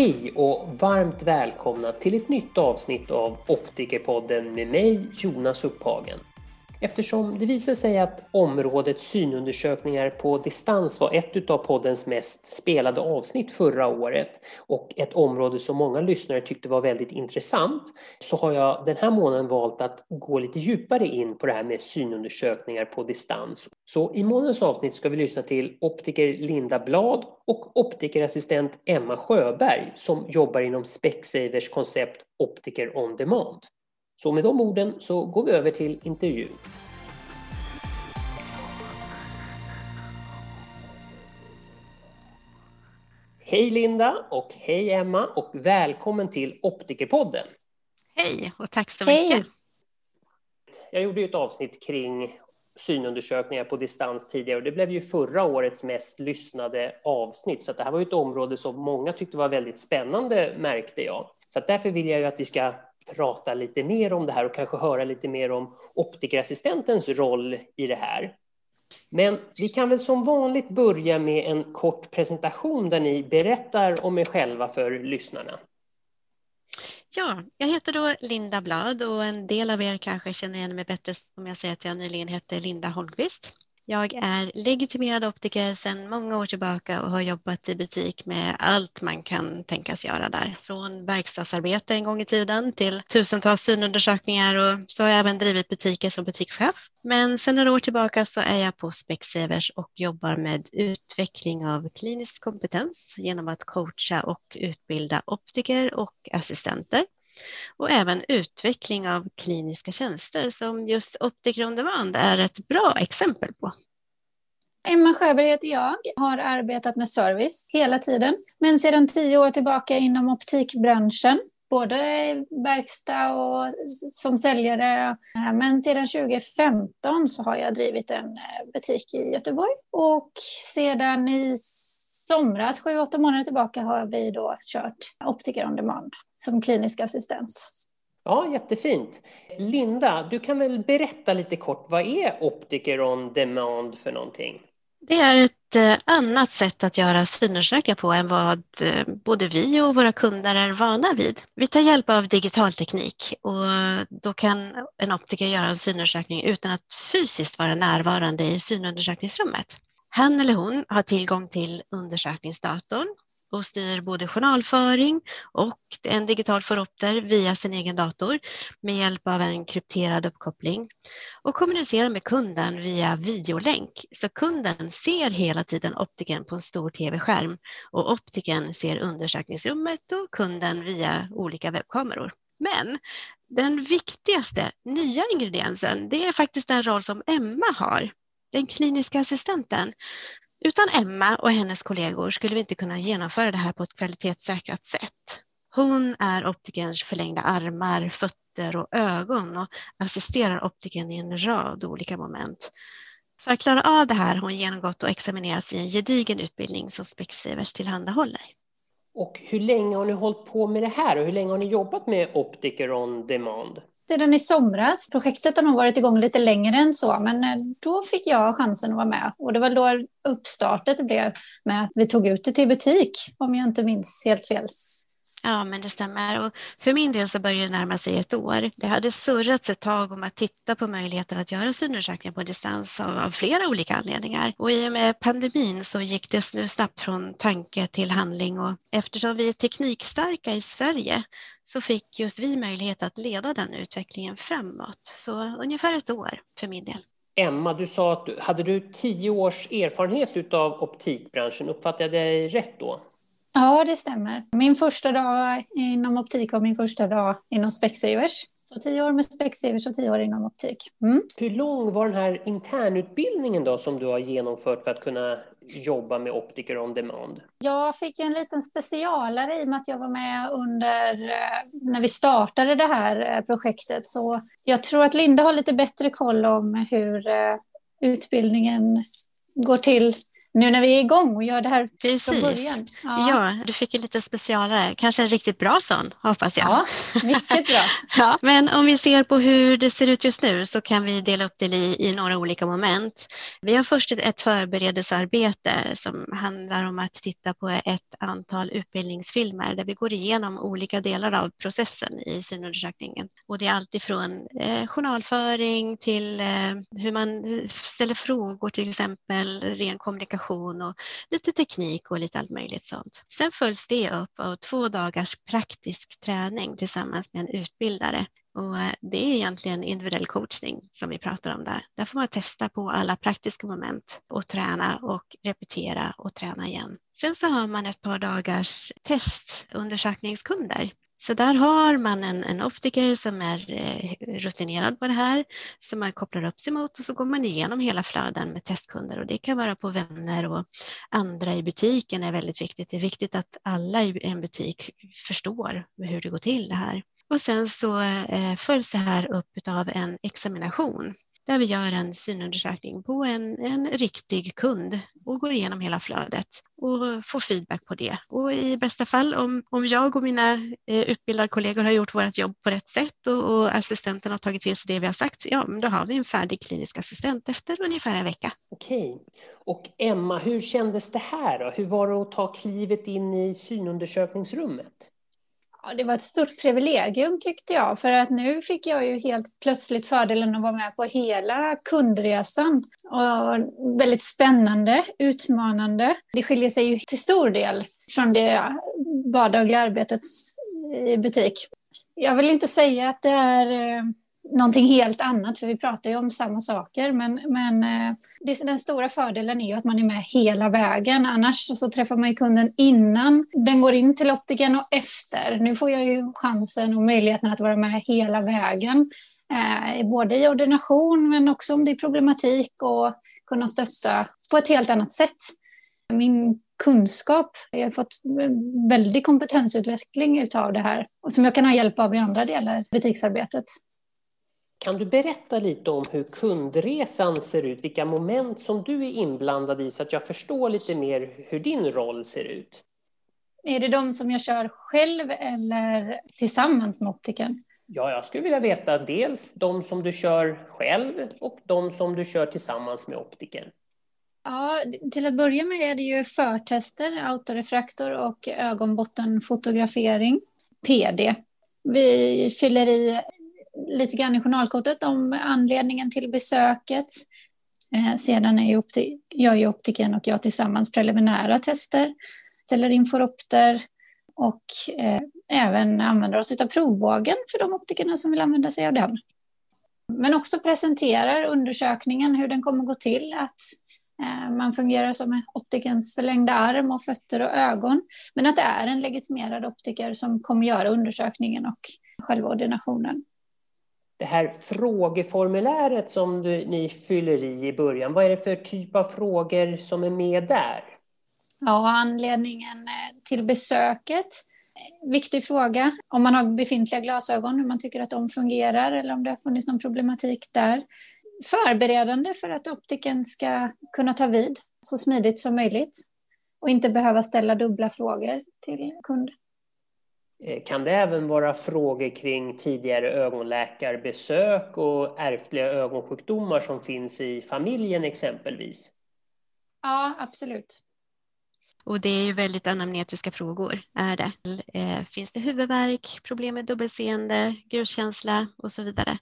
Hej och varmt välkomna till ett nytt avsnitt av Optikerpodden med mig Jonas Upphagen. Eftersom det visade sig att området synundersökningar på distans var ett av poddens mest spelade avsnitt förra året och ett område som många lyssnare tyckte var väldigt intressant så har jag den här månaden valt att gå lite djupare in på det här med synundersökningar på distans. Så i månadens avsnitt ska vi lyssna till optiker Linda Blad och optikerassistent Emma Sjöberg som jobbar inom Specsavers koncept Optiker on Demand. Så med de orden så går vi över till intervjun. Hej Linda och hej Emma och välkommen till Optikerpodden. Hej och tack så mycket. Hej. Jag gjorde ju ett avsnitt kring synundersökningar på distans tidigare och det blev ju förra årets mest lyssnade avsnitt så det här var ju ett område som många tyckte var väldigt spännande märkte jag. Så därför vill jag ju att vi ska prata lite mer om det här och kanske höra lite mer om optikerassistentens roll i det här. Men vi kan väl som vanligt börja med en kort presentation där ni berättar om er själva för lyssnarna. Ja, jag heter då Linda Blad och en del av er kanske känner igen mig bättre om jag säger att jag nyligen hette Linda Holmqvist. Jag är legitimerad optiker sedan många år tillbaka och har jobbat i butik med allt man kan tänkas göra där. Från verkstadsarbete en gång i tiden till tusentals synundersökningar och så har jag även drivit butiker som butikschef. Men sedan några år tillbaka så är jag på Specsavers och jobbar med utveckling av klinisk kompetens genom att coacha och utbilda optiker och assistenter och även utveckling av kliniska tjänster som just Optiker on Demand är ett bra exempel på. Emma Sjöberg heter jag, har arbetat med service hela tiden, men sedan tio år tillbaka inom optikbranschen, både verkstad och som säljare. Men sedan 2015 så har jag drivit en butik i Göteborg och sedan i somras, sju, åtta månader tillbaka, har vi då kört Optiker on Demand som klinisk assistent. Ja, jättefint. Linda, du kan väl berätta lite kort, vad är Optiker on Demand för någonting? Det är ett eh, annat sätt att göra synundersökningar på än vad eh, både vi och våra kunder är vana vid. Vi tar hjälp av digital teknik och då kan en optiker göra en synundersökning utan att fysiskt vara närvarande i synundersökningsrummet. Han eller hon har tillgång till undersökningsdatorn och styr både journalföring och en digital föropter via sin egen dator med hjälp av en krypterad uppkoppling och kommunicerar med kunden via videolänk. Så kunden ser hela tiden optiken på en stor tv-skärm och optiken ser undersökningsrummet och kunden via olika webbkameror. Men den viktigaste nya ingrediensen, det är faktiskt den roll som Emma har den kliniska assistenten. Utan Emma och hennes kollegor skulle vi inte kunna genomföra det här på ett kvalitetssäkrat sätt. Hon är optikerns förlängda armar, fötter och ögon och assisterar optikern i en rad olika moment. För att klara av det här har hon genomgått och examinerats i en gedigen utbildning som Specsavers tillhandahåller. Och hur länge har ni hållit på med det här och hur länge har ni jobbat med Optiker on Demand? Sedan i somras. Projektet har nog varit igång lite längre än så, men eh, då fick jag chansen att vara med. Och det var då uppstartet blev med att vi tog ut det till butik, om jag inte minns helt fel. Ja, men det stämmer. Och för min del så börjar det närma sig ett år. Det hade surrats ett tag om att titta på möjligheten att göra synundersökningar på distans av, av, flera olika anledningar. Och i och med pandemin så gick det nu snabbt från tanke till handling och eftersom vi är teknikstarka i Sverige så fick just vi möjlighet att leda den utvecklingen framåt. Så ungefär ett år för min del. Emma, du sa att du, hade du tio års erfarenhet av optikbranschen. Uppfattade jag dig rätt då? Ja, det stämmer. Min första dag inom optik var min första dag inom Specsavers. Så tio år med Specsavers och tio år inom optik. Mm. Hur lång var den här internutbildningen då som du har genomfört för att kunna jobba med optiker on demand? Jag fick en liten specialare i och med att jag var med under eh, när vi startade det här eh, projektet. Så jag tror att Linda har lite bättre koll om hur eh, utbildningen går till nu när vi är igång och gör det här Precis. från början. Ja. ja. du fick en lite specialare, kanske en riktigt bra sån hoppas jag. Ja, mycket bra. ja, men om vi ser på hur det ser ut just nu så kan vi dela upp det i, i några olika moment. Vi har först ett förberedelsearbete som handlar om att titta på ett antal utbildningsfilmer där vi går igenom olika delar av processen i synundersökningen. Och det är alltifrån eh, journalföring till eh, hur man ställer frågor till exempel, ren kommunikation och lite teknik och lite allt möjligt sånt. Sen följs det upp av två dagars praktisk träning tillsammans med en utbildare och eh, det är egentligen individuell coachning som vi pratar om där. Där får man testa på alla praktiska moment och träna och repetera och träna igen. Sen så har man ett par dagars testundersökningskunder så där har man en, en optiker som är eh, rutinerad på det här, som man kopplar upp sig mot och så går man igenom hela flöden med testkunder och det kan vara på vänner och andra i butiken är väldigt viktigt. Det är viktigt att alla i en butik förstår hur det går till det här. Och sen så eh, följs det här upp av en examination där vi gör en synundersökning på en, en riktig kund och går igenom hela flödet och får feedback på det. Och i bästa fall om, om jag och mina eh, utbildade kollegor har gjort vårt jobb på rätt sätt och, och assistenten har tagit till sig det vi har sagt, ja, men då har vi en färdig klinisk assistent efter ungefär en vecka. Okej. Och Emma, hur kändes det här då? Hur var det att ta klivet in i synundersökningsrummet? Ja, det var ett stort privilegium tyckte jag, för att nu fick jag ju helt plötsligt fördelen att vara med på hela kundresan. Och väldigt spännande, utmanande. Det skiljer sig ju till stor del från det vardagliga arbetet i butik. Jag vill inte säga att det är eh, någonting helt annat, för vi pratar ju om samma saker. Men, men eh, det, den stora fördelen är ju att man är med hela vägen. Annars så träffar man ju kunden innan den går in till optiken och efter. Nu får jag ju chansen och möjligheten att vara med hela vägen. Eh, både i ordination men också om det är problematik och kunna stötta på ett helt annat sätt. Min kunskap. Jag har fått väldig kompetensutveckling av det här och som jag kan ha hjälp av i andra delar av butiksarbetet. Kan du berätta lite om hur kundresan ser ut, vilka moment som du är inblandad i så att jag förstår lite mer hur din roll ser ut? Är det de som jag kör själv eller tillsammans med optiken? Ja, jag skulle vilja veta dels de som du kör själv och de som du kör tillsammans med optiken. Ja, till att börja med är det ju förtester, autorefraktor och ögonbottenfotografering, PD. Vi fyller i lite grann i journalkortet om anledningen till besöket. Eh, sedan är ju gör ju optiken och jag tillsammans preliminära tester, ställer in foropter och eh, även använder oss av provbågen för de optikerna som vill använda sig av den. Men också presenterar undersökningen, hur den kommer gå till, att eh, man fungerar som optikens förlängda arm och fötter och ögon. Men att det är en legitimerad optiker som kommer göra undersökningen och själva ordinationen det här frågeformuläret som du, ni fyller i i början, vad är det för typ av frågor som är med där? Ja, anledningen eh, till besöket. Eh, viktig fråga. Om man har befintliga glasögon, hur man tycker att de fungerar eller om det har funnits någon problematik där. Förberedande för att optiken ska kunna ta vid så smidigt som möjligt och inte behöva ställa dubbla frågor till kunden. Eh, kan det även vara frågor kring tidigare ögonläkarbesök och ärftliga ögonsjukdomar som finns i familjen exempelvis? Ja, absolut. Och det är ju väldigt anamnetiska frågor. Är det. Eh, finns det huvudvärk, problem med dubbelseende, gruskänsla och så vidare?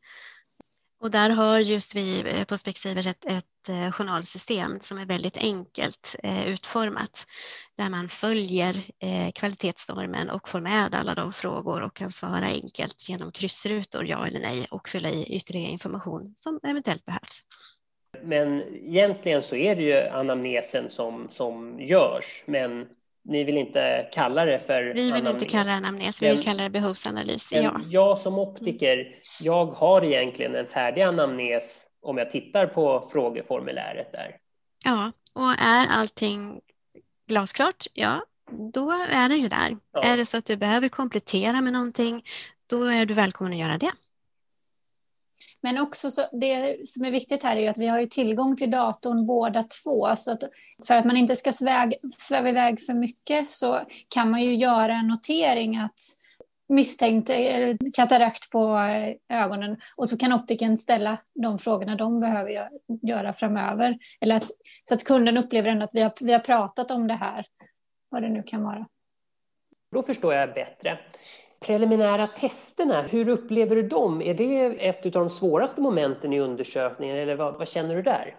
Och där har just vi eh, på Specsavers ett, ett eh, journalsystem som är väldigt enkelt eh, utformat där man följer kvalitetsnormen och får med alla de frågor och kan svara enkelt genom kryssrutor, ja eller nej, och fylla i ytterligare information som eventuellt behövs. Men egentligen så är det ju anamnesen som, som görs, men ni vill inte kalla det för Vi vill anamnes. inte kalla det anamnes, vi vill kalla det behovsanalys. Ja. Jag som optiker, jag har egentligen en färdig anamnes om jag tittar på frågeformuläret där. Ja, och är allting glasklart, ja, då är den ju där. Ja. Är det så att du behöver komplettera med någonting, då är du välkommen att göra det. Men också så, det som är viktigt här är att vi har ju tillgång till datorn båda två. Så att för att man inte ska sväg, sväva iväg för mycket så kan man ju göra en notering att misstänkt katarakt på eh, ögonen och så kan optiken ställa de frågorna de behöver göra framöver. Eller att, så att kunden upplever ändå att vi har, vi har pratat om det här, vad det nu kan vara. Då förstår jag bättre. Preliminära testerna, hur upplever du dem? Är det ett av de svåraste momenten i undersökningen eller vad, vad känner du där?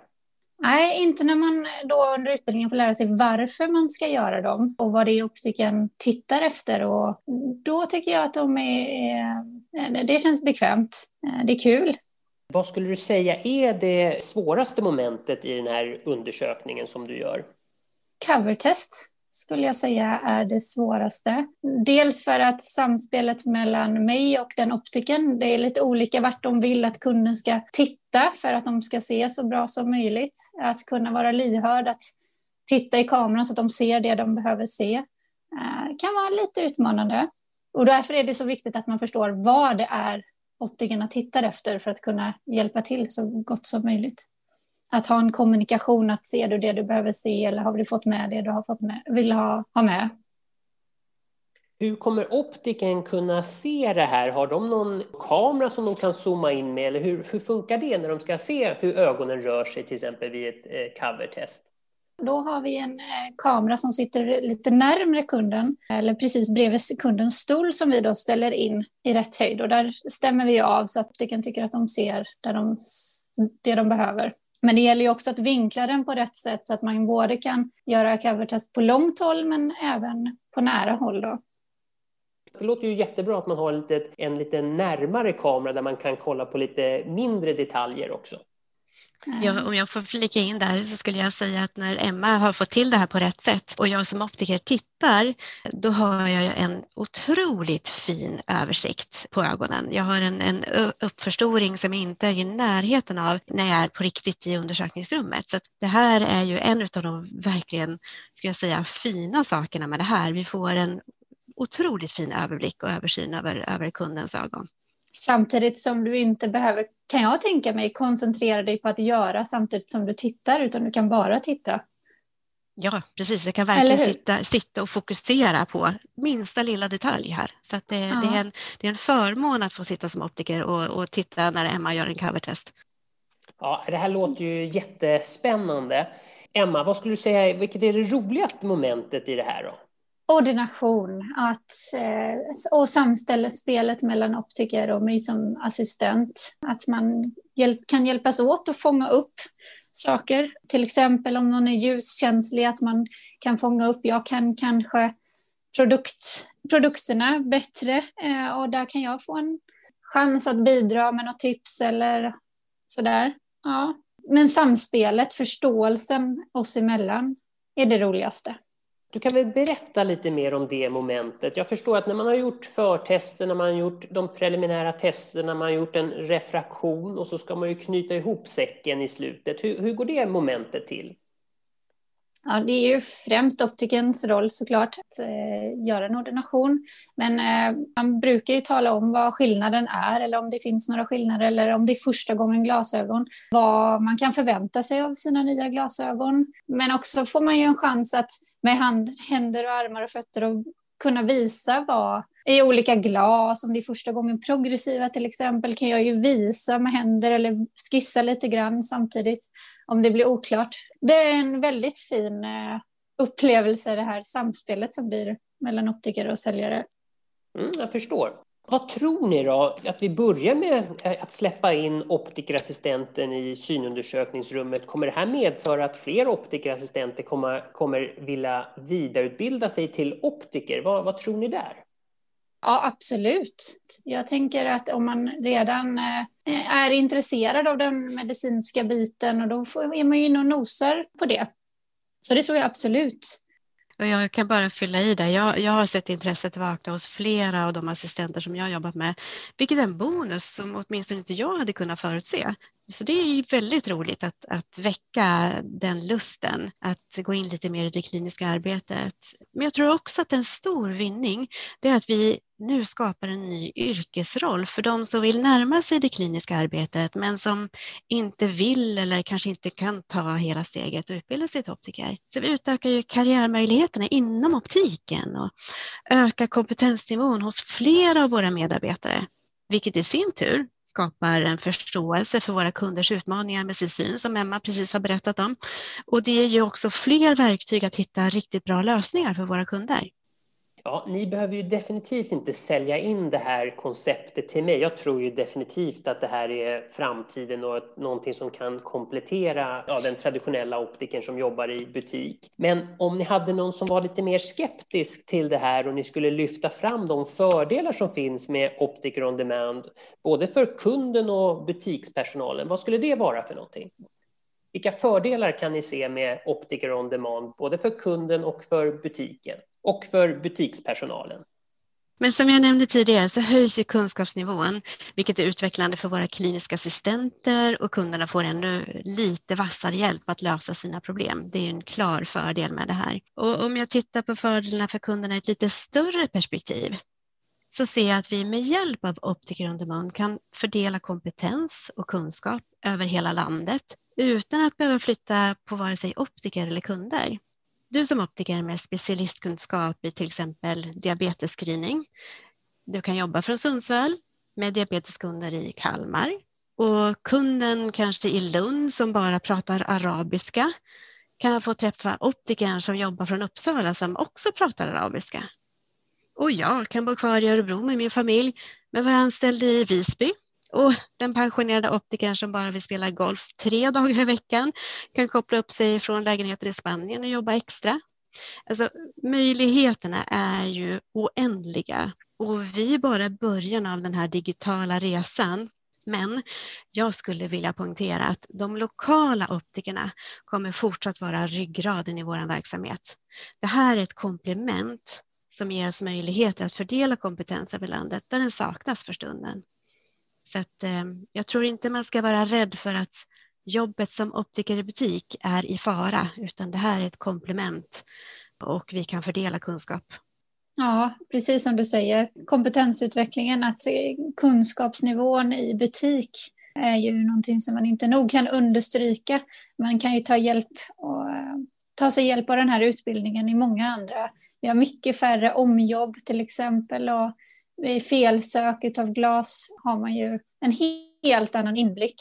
Nej, inte när man då under utbildningen får lära sig varför man ska göra dem och vad det är optiken tittar efter. Och då tycker jag att de är, det känns bekvämt. Det är kul. Vad skulle du säga är det svåraste momentet i den här undersökningen som du gör? Covertest skulle jag säga är det svåraste. Dels för att samspelet mellan mig och den optiken, det är lite olika vart de vill att kunden ska titta för att de ska se så bra som möjligt. Att kunna vara lyhörd, att titta i kameran så att de ser det de behöver se eh, kan vara lite utmanande. Och därför är det så viktigt att man förstår vad det är optikerna tittar efter för att kunna hjälpa till så gott som möjligt att ha en kommunikation, att ser du det du behöver se eller har du fått med det du har fått med, vill ha, ha med. Hur kommer optiken kunna se det här? Har de någon kamera som de kan zooma in med? Eller hur, hur funkar det när de ska se hur ögonen rör sig till exempel vid ett eh, covertest? Då har vi en eh, kamera som sitter lite närmre kunden, eller precis bredvid kundens stol som vi då ställer in i rätt höjd. Och där stämmer vi av så att optiken tycker att de ser där de, det de behöver. Men det gäller ju också att vinkla den på rätt sätt så att man både kan göra covertest på långt håll men även på nära håll. Då. Det låter ju jättebra att man har en lite, en lite närmare kamera där man kan kolla på lite mindre detaljer också. Ja, om jag får flika in där så skulle jag säga att när Emma har fått till det här på rätt sätt och jag som optiker tittar, då har jag en otroligt fin översikt på ögonen. Jag har en, en uppförstoring som inte är i närheten av när jag är på riktigt i undersökningsrummet. Så det här är ju en av de verkligen, ska jag säga, fina sakerna med det här. Vi får en otroligt fin överblick och översyn över, över kundens ögon. Samtidigt som du inte behöver, kan jag tänka mig, koncentrera dig på att göra samtidigt som du tittar, utan du kan bara titta. Ja, precis. Jag kan verkligen sitta, sitta och fokusera på minsta lilla detalj här. Så att det, ja. det, är en, det är en förmån att få sitta som optiker och, och titta när Emma gör en covertest. Ja, det här låter ju jättespännande. Emma, vad skulle du säga, vilket är det roligaste momentet i det här då? Ordination att, eh, och samställespelet mellan optiker och mig som assistent. Att man hjälp, kan hjälpas åt att fånga upp saker. Till exempel om någon är ljuskänslig, att man kan fånga upp, jag kan kanske produkt, produkterna bättre eh, och där kan jag få en chans att bidra med något tips eller sådär. Ja. Men samspelet, förståelsen oss emellan är det roligaste. Du kan väl berätta lite mer om det momentet. Jag förstår att när man har gjort förtester, när man har gjort de preliminära testerna, man har gjort en refraktion och så ska man ju knyta ihop säcken i slutet. Hur, hur går det momentet till? Ja, det är ju främst optikens roll såklart att eh, göra en ordination. Men eh, man brukar ju tala om vad skillnaden är eller om det finns några skillnader eller om det är första gången glasögon. Vad man kan förvänta sig av sina nya glasögon. Men också får man ju en chans att med hand, händer och armar och fötter och kunna visa vad i olika glas, om det är första gången progressiva till exempel, kan jag ju visa med händer eller skissa lite grann samtidigt om det blir oklart. Det är en väldigt fin eh, upplevelse det här samspelet som blir mellan optiker och säljare. Mm, jag förstår. Vad tror ni då? Att vi börjar med eh, att släppa in optikerassistenten i synundersökningsrummet. Kommer det här medföra att fler optikerassistenter kommer, kommer vilja vidareutbilda sig till optiker? Vad, vad tror ni där? Ja, absolut. Jag tänker att om man redan eh, är intresserad av den medicinska biten och då är man ju inne och nosar på det. Så det tror jag absolut. Jag kan bara fylla i där. Jag, jag har sett intresset vakna hos flera av de assistenter som jag jobbat med, vilket är en bonus som åtminstone inte jag hade kunnat förutse. Så det är väldigt roligt att, att väcka den lusten, att gå in lite mer i det kliniska arbetet. Men jag tror också att en stor vinning, det är att vi nu skapar en ny yrkesroll för de som vill närma sig det kliniska arbetet men som inte vill eller kanske inte kan ta hela steget och utbilda sig till optiker. Så vi utökar ju karriärmöjligheterna inom optiken och ökar kompetensnivån hos flera av våra medarbetare, vilket i sin tur skapar en förståelse för våra kunders utmaningar med sin syn som Emma precis har berättat om. Och det ger ju också fler verktyg att hitta riktigt bra lösningar för våra kunder. Ja, ni behöver ju definitivt inte sälja in det här konceptet till mig. Jag tror ju definitivt att det här är framtiden och någonting som kan komplettera ja, den traditionella optiken som jobbar i butik. Men om ni hade någon som var lite mer skeptisk till det här och ni skulle lyfta fram de fördelar som finns med optiker on demand, både för kunden och butikspersonalen, vad skulle det vara för någonting? Vilka fördelar kan ni se med optiker on demand, både för kunden och för butiken? Och för butikspersonalen. Men som jag nämnde tidigare så höjs ju kunskapsnivån, vilket är utvecklande för våra kliniska assistenter och kunderna får ännu lite vassare hjälp att lösa sina problem. Det är en klar fördel med det här. Och om jag tittar på fördelarna för kunderna i ett lite större perspektiv så ser jag att vi med hjälp av Optiker on Demand kan fördela kompetens och kunskap över hela landet utan att behöva flytta på vare sig optiker eller kunder. Du som optiker med specialistkunskap i till exempel diabetesscreening. Du kan jobba från Sundsvall med diabeteskunder i Kalmar och kunden kanske i Lund som bara pratar arabiska kan få träffa optikern som jobbar från Uppsala som också pratar arabiska. Och jag kan bo kvar i Örebro med min familj men vara anställd i Visby och den pensionerade optikern som bara vill spela golf tre dagar i veckan kan koppla upp sig från lägenheter i Spanien och jobba extra. Alltså, möjligheterna är ju oändliga och vi är bara början av den här digitala resan. Men jag skulle vilja poängtera att de lokala optikerna kommer fortsatt vara ryggraden i vår verksamhet. Det här är ett komplement som ger oss möjligheter att fördela kompetens över landet där den saknas för stunden. Så att, eh, jag tror inte man ska vara rädd för att jobbet som optiker i butik är i fara, utan det här är ett komplement och vi kan fördela kunskap. Ja, precis som du säger, kompetensutvecklingen, att se kunskapsnivån i butik är ju någonting som man inte nog kan understryka. Man kan ju ta hjälp och eh, ta sig hjälp av den här utbildningen i många andra. Vi har mycket färre omjobb till exempel och vid felsök av glas har man ju en helt annan inblick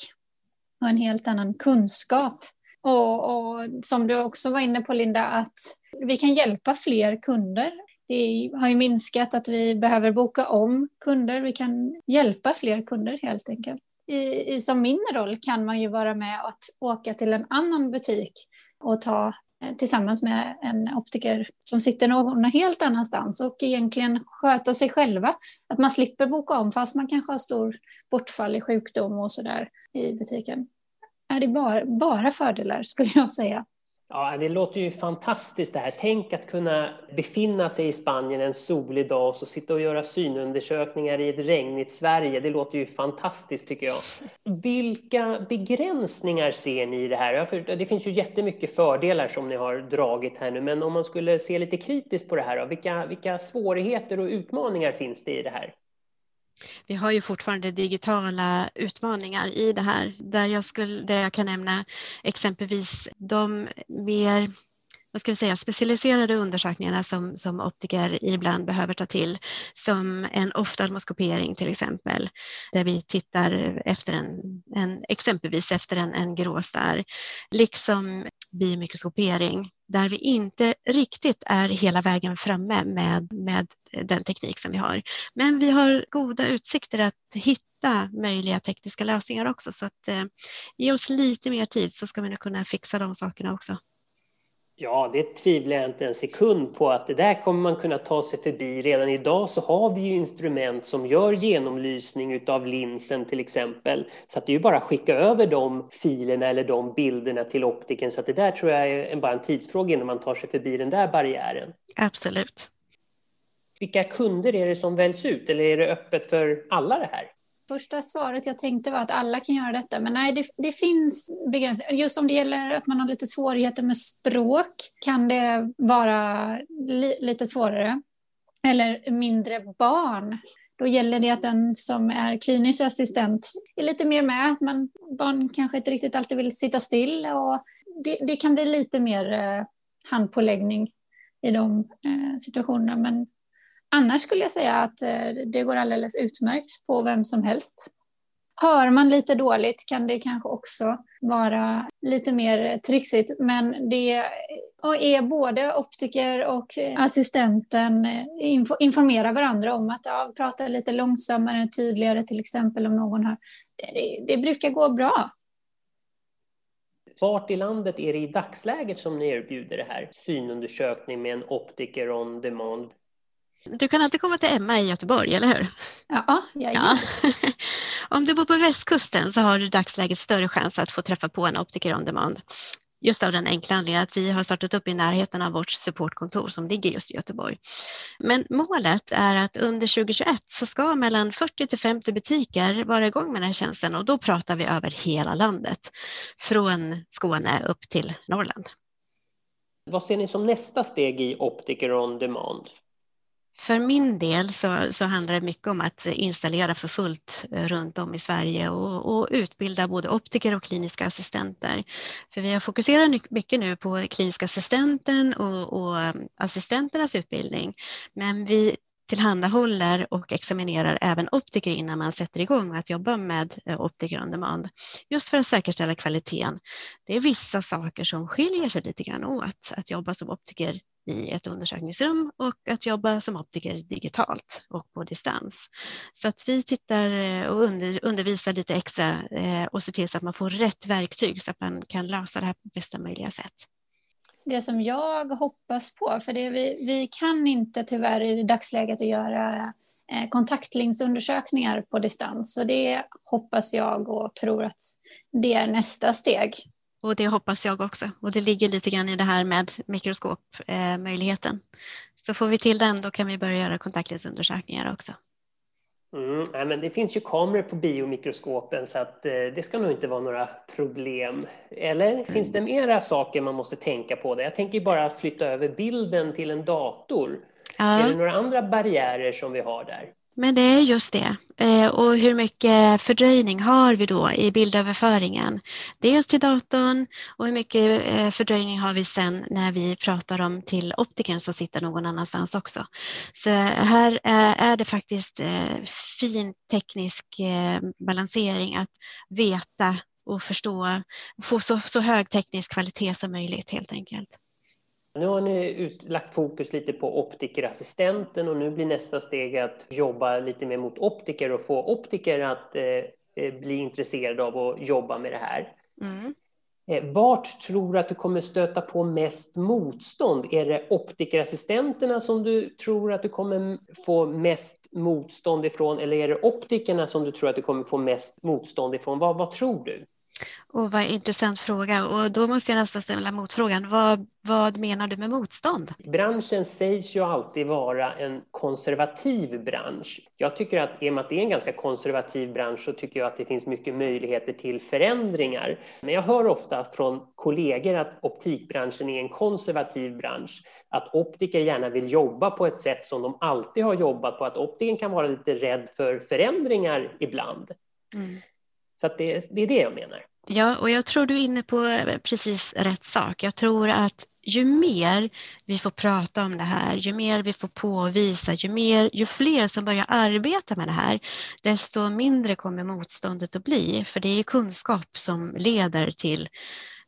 och en helt annan kunskap. Och, och, som du också var inne på Linda, att vi kan hjälpa fler kunder. Det har ju minskat att vi behöver boka om kunder. Vi kan hjälpa fler kunder helt enkelt. I, i, som min roll kan man ju vara med att åka till en annan butik och ta Eh, tillsammans med en optiker som sitter någon helt annanstans och egentligen sköta sig själva. Att man slipper boka om fast man kanske har stor bortfall i sjukdom och sådär i butiken. Är det bara, bara fördelar skulle jag säga. Ja, det låter ju fantastiskt det här. Tänk att kunna befinna sig i Spanien en solig dag och så sitta och göra synundersökningar i ett regnigt Sverige. Det låter ju fantastiskt tycker jag. Vilka begränsningar ser ni i det här? Det finns ju jättemycket fördelar som ni har dragit här nu, men om man skulle se lite kritiskt på det här, vilka, vilka svårigheter och utmaningar finns det i det här? Vi har ju fortfarande digitala utmaningar i det här. Där jag, skulle, där jag kan nämna exempelvis de mer vad ska vi säga, specialiserade undersökningarna som, som optiker ibland behöver ta till, som en oftalmoskopering till exempel, där vi tittar efter en, en exempelvis efter en, en gråstarr, liksom biomikroskopering där vi inte riktigt är hela vägen framme med, med den teknik som vi har. Men vi har goda utsikter att hitta möjliga tekniska lösningar också så att eh, ge oss lite mer tid så ska vi nog kunna fixa de sakerna också. Ja, det tvivlar jag inte en sekund på att det där kommer man kunna ta sig förbi. Redan idag så har vi ju instrument som gör genomlysning av linsen till exempel. Så att det är ju bara att skicka över de filerna eller de bilderna till optiken. Så att det där tror jag är bara en tidsfråga innan man tar sig förbi den där barriären. Absolut. Vilka kunder är det som väljs ut eller är det öppet för alla det här? Första svaret jag tänkte var att alla kan göra detta, men nej, det, det finns begränsningar. Just om det gäller att man har lite svårigheter med språk kan det vara li, lite svårare. eller mindre barn. Då gäller det att den som är klinisk assistent är lite mer med. Man, barn kanske inte riktigt alltid vill sitta still och det, det kan bli lite mer eh, handpåläggning i de eh, situationerna. Men annars skulle jag säga att eh, det går alldeles utmärkt på vem som helst. Hör man lite dåligt kan det kanske också vara lite mer trixigt, men det är både optiker och assistenten eh, informerar varandra om att ja, prata lite långsammare, tydligare till exempel om någon har... Eh, det, det brukar gå bra. Vart i landet är det i dagsläget som ni erbjuder det här synundersökning med en optiker on demand? Du kan alltid komma till Emma i Göteborg, eller hur? Ja, jag ja. Om du bor på västkusten så har du i dagsläget större chans att få träffa på en optiker on demand. Just av den enkla anledningen att vi har startat upp i närheten av vårt supportkontor som ligger just i Göteborg. Men målet är att under 2021 så ska mellan 40 till 50 butiker vara igång med den här tjänsten och då pratar vi över hela landet. Från Skåne upp till Norrland. Vad ser ni som nästa steg i Optiker on Demand? För min del så, så handlar det mycket om att installera för fullt eh, runt om i Sverige och, och, utbilda både optiker och kliniska assistenter. För vi har fokuserat mycket nu på kliniska assistenten och, och mm, assistenternas utbildning. Men vi tillhandahåller och examinerar även optiker innan man sätter igång med att jobba med eh, optiker on demand. Just för att säkerställa kvaliteten. Det är vissa saker som skiljer sig lite grann åt att jobba som optiker i ett undersökningsrum och att jobba som optiker digitalt och på distans. Så att vi tittar eh, och under, undervisar lite extra eh, och ser till så att man får rätt verktyg så att man kan lösa det här på bästa möjliga sätt. Det som jag hoppas på, för det vi, vi kan inte tyvärr i dagsläget att göra eh, på distans. Så det hoppas jag och tror att det är nästa steg. Och det hoppas jag också. Och det ligger lite grann i det här med mikroskopmöjligheten. Eh, så får vi till den, då kan vi börja göra kontaktlinsundersökningar också. Mm, nej, men det finns ju kameror på biomikroskopen så att eh, det ska nog inte vara några problem. Eller mm. finns det mera saker man måste tänka på? Det? Jag tänker bara flytta över bilden till en dator. Ja. Är det några andra barriärer som vi har där? Men det är just det. Eh, och hur mycket fördröjning har vi då i bildöverföringen? Dels till datorn och hur mycket eh, fördröjning har vi sen när vi pratar om till optikern som sitter någon annanstans också. Så här eh, är det faktiskt fin teknisk balansering att veta och förstå, få så, så hög teknisk kvalitet som möjligt helt enkelt. Nu har ni ut, lagt fokus lite på optikerassistenten och nu blir nästa steg att jobba lite mer mot optiker och få optiker att eh, eh bli intresserade av att jobba med det här. Mm. Eh, vart tror du att du kommer stöta på mest motstånd? Är det optikerassistenterna som du tror att du kommer få mest motstånd ifrån eller är det optikerna som du tror att du kommer få mest motstånd ifrån? Vad, vad tror du? Och vad intressant fråga. Och då måste jag nästan ställa motfrågan. Vad, vad menar du med motstånd? Branschen sägs ju alltid vara en konservativ bransch. Jag tycker att i och med att det är en ganska konservativ bransch så tycker jag att det finns mycket möjligheter till förändringar. Men jag hör ofta från kollegor att optikbranschen är en konservativ bransch. Att optiker gärna vill jobba på ett sätt som de alltid har jobbat på. Att optikern kan vara lite rädd för förändringar ibland. Mm. Så det, det är det jag menar. Ja, och jag tror du är inne på eh, precis rätt sak. Jag tror att ju mer vi får prata om det här, ju mer vi får påvisa, ju, mer, ju fler som börjar arbeta med det här, desto mindre kommer motståndet att bli. För det är kunskap som leder till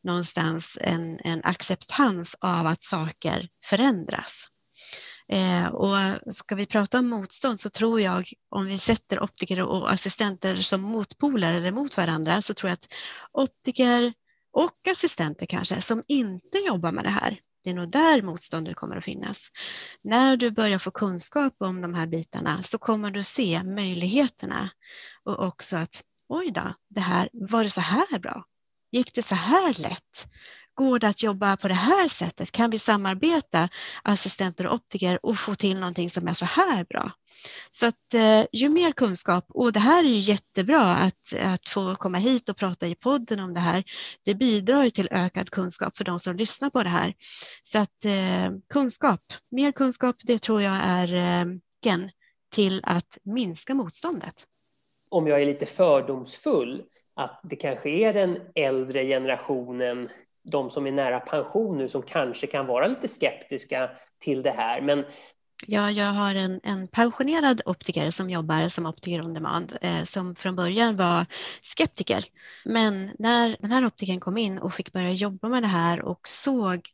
någonstans en, en acceptans av att saker förändras. Eh, och ska vi prata om motstånd så tror jag om vi sätter optiker och assistenter som motpoler eller mot varandra så tror jag att optiker och assistenter kanske som inte jobbar med det här det är nog där motståndet kommer att finnas. När du börjar få kunskap om de här bitarna så kommer du se möjligheterna och också att oj då, det här, var det så här bra? Gick det så här lätt? Går det att jobba på det här sättet? Kan vi samarbeta assistenter och optiker och få till någonting som är så här bra? Så att eh, ju mer kunskap, och det här är ju jättebra att, att få komma hit och prata i podden om det här. Det bidrar ju till ökad kunskap för de som lyssnar på det här. Så att eh, kunskap, mer kunskap, det tror jag är eh, till att minska motståndet. Om jag är lite fördomsfull, att det kanske är den äldre generationen de som är nära pension nu som kanske kan vara lite skeptiska till det här. Men Ja, jag har en, en pensionerad optiker som jobbar som optiker on demand eh, som från början var skeptiker. Men när den här optikern kom in och fick börja jobba med det här och såg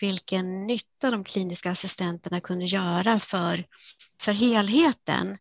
vilken nytta de kliniska assistenterna kunde göra för, för helheten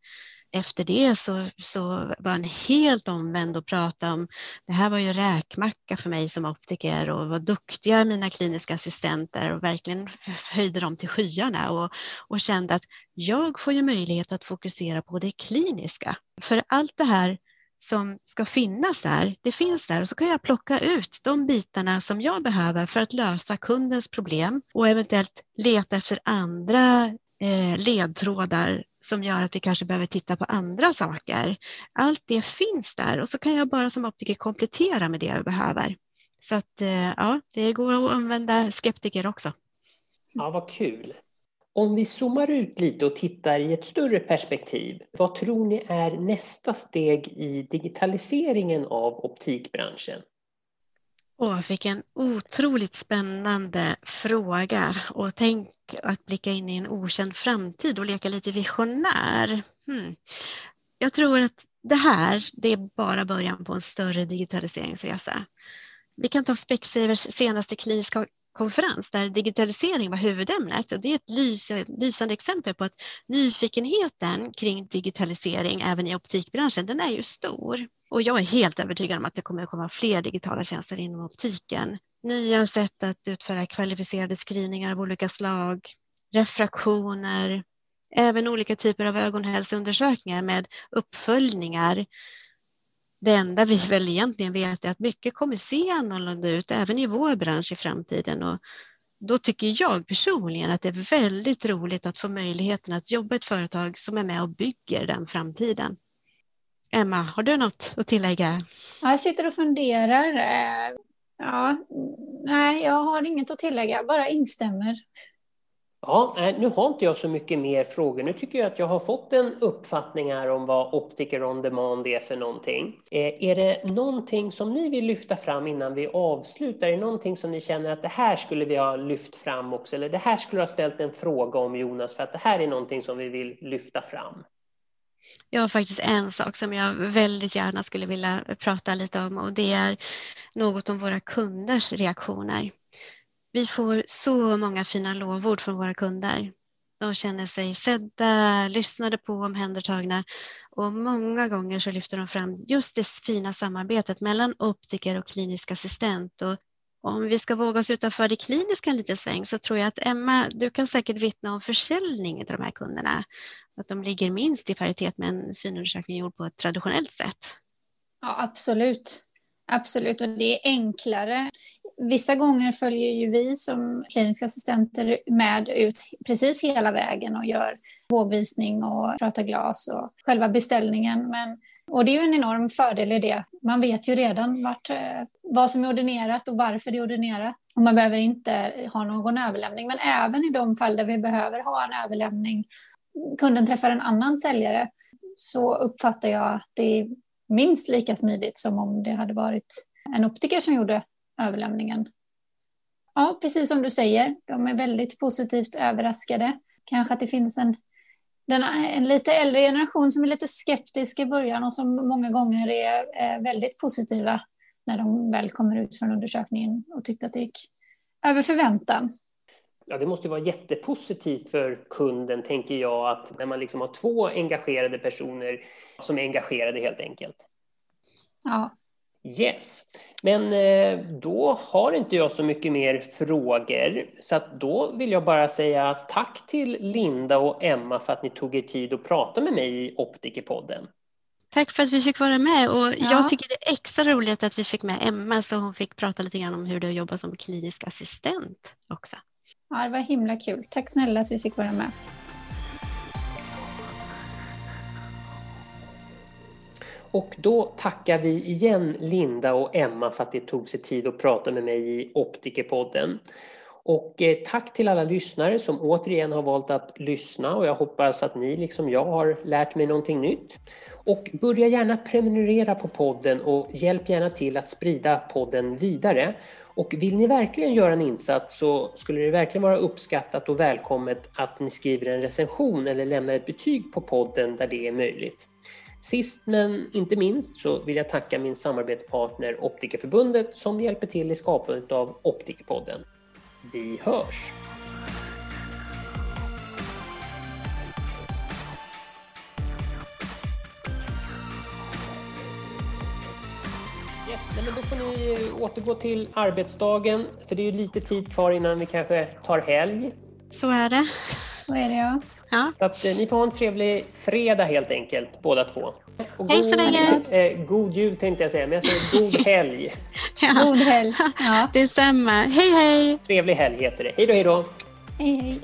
efter det så, så var han helt omvänd och pratade om det här var ju räkmacka för mig som optiker och vad duktiga mina kliniska assistenter och verkligen höjde dem till skyarna och, och kände att jag får ju möjlighet att fokusera på det kliniska. För allt det här som ska finnas där, det finns där och så kan jag plocka ut de bitarna som jag behöver för att lösa kundens problem och eventuellt leta efter andra eh, ledtrådar som gör att vi kanske behöver titta på andra saker. Allt det finns där och så kan jag bara som optiker komplettera med det jag behöver. Så att eh, ja, det går att använda skeptiker också. Ja, vad kul. Om vi zoomar ut lite och tittar i ett större perspektiv, vad tror ni är nästa steg i digitaliseringen av optikbranschen? Åh, vilken otroligt spännande fråga. Och tänk att blicka in i en okänd framtid och leka lite visionär. Hmm. Jag tror att det här, det är bara början på en större digitaliseringsresa. Vi kan ta Specsavers senaste kliniska konferens där digitalisering var huvudämnet. Och det är ett lysande exempel på att nyfikenheten kring digitalisering även i optikbranschen, den är ju stor. Och jag är helt övertygad om att det kommer att komma fler digitala tjänster inom optiken. Nya sätt att utföra kvalificerade screeningar av olika slag, refraktioner, även olika typer av ögonhälsoundersökningar med uppföljningar. Det enda vi väl egentligen vet är att mycket kommer se annorlunda ut även i vår bransch i framtiden. Och då tycker jag personligen att det är väldigt roligt att få möjligheten att jobba i ett företag som är med och bygger den framtiden. Emma, har du något att tillägga? Jag sitter och funderar. Eh, ja, nej, jag har inget att tillägga, bara instämmer. Ja, nu har inte jag så mycket mer frågor. Nu tycker jag att jag har fått en uppfattning här om vad Optiker on Demand är för någonting. Eh, är det någonting som ni vill lyfta fram innan vi avslutar? Är det någonting som ni känner att det här skulle vi ha lyft fram också? Eller det här skulle ha ställt en fråga om Jonas, för att det här är någonting som vi vill lyfta fram? Jag har faktiskt en sak som jag väldigt gärna skulle vilja prata lite om och det är något om våra kunders reaktioner. Vi får så många fina lovord från våra kunder. De känner sig sedda, lyssnade på, omhändertagna och många gånger så lyfter de fram just det fina samarbetet mellan optiker och klinisk assistent. Och om vi ska våga oss utanför det kliniska en liten sväng så tror jag att Emma, du kan säkert vittna om försäljning till de här kunderna att de ligger minst i paritet med en synundersökning gjord på ett traditionellt sätt. Ja, absolut. Absolut, och det är enklare. Vissa gånger följer ju vi som kliniska assistenter med ut precis hela vägen och gör vågvisning och pratar glas och själva beställningen. Men, och det är ju en enorm fördel i det. Man vet ju redan vart, eh, vad som är ordinerat och varför det är ordinerat. Och man behöver inte ha någon överlämning. Men även i de fall där vi behöver ha en överlämning kunden träffar en annan säljare så uppfattar jag att det är minst lika smidigt som om det hade varit en optiker som gjorde överlämningen. Ja, precis som du säger, de är väldigt positivt överraskade. Kanske att det finns en, den, en lite äldre generation som är lite skeptisk i början och som många gånger är, är väldigt positiva när de väl kommer ut från undersökningen och tyckte att det gick över förväntan ja, det måste vara jättepositivt för kunden, tänker jag, att när man liksom har två engagerade personer som är engagerade helt enkelt. Ja. Yes, men eh, då har inte jag så mycket mer frågor, så att då vill jag bara säga tack till Linda och Emma för att ni tog er tid att prata med mig i Optikerpodden. Tack för att vi fick vara med och ja. jag tycker det är extra roligt att vi fick med Emma så hon fick prata lite grann om hur det jobbar som klinisk assistent också. Ja, det var himla kul. Tack snälla att vi fick vara med. och då tackar vi igen Linda och Emma för att det tog sig tid att prata med mig i Optikerpodden. Och eh, tack till alla lyssnare som återigen har valt att lyssna och jag hoppas att ni liksom jag har lärt mig någonting nytt. Och börja gärna prenumerera på podden och hjälp gärna till att sprida podden vidare. Och vill ni verkligen göra en insats så skulle det verkligen vara uppskattat och välkommet att ni skriver en recension eller lämnar ett betyg på podden där det är möjligt. Sist men inte minst så vill jag tacka min samarbetspartner Optikerförbundet som hjälper till i skapandet av Optikerpodden. Vi hörs! Yes, men då får ni återgå till arbetsdagen, för det är ju lite tid kvar innan vi kanske tar helg. Så är det. Så är det ja. ja. Så att, eh, ni får ha en trevlig fredag helt enkelt, båda två. Och Hej så länge! Eh, god jul tänkte jag säga, men jag säger god helg. ja. God helg! Ja. Detsamma. Hej hej! Trevlig helg heter det. Hej då, hej då! Hej hej!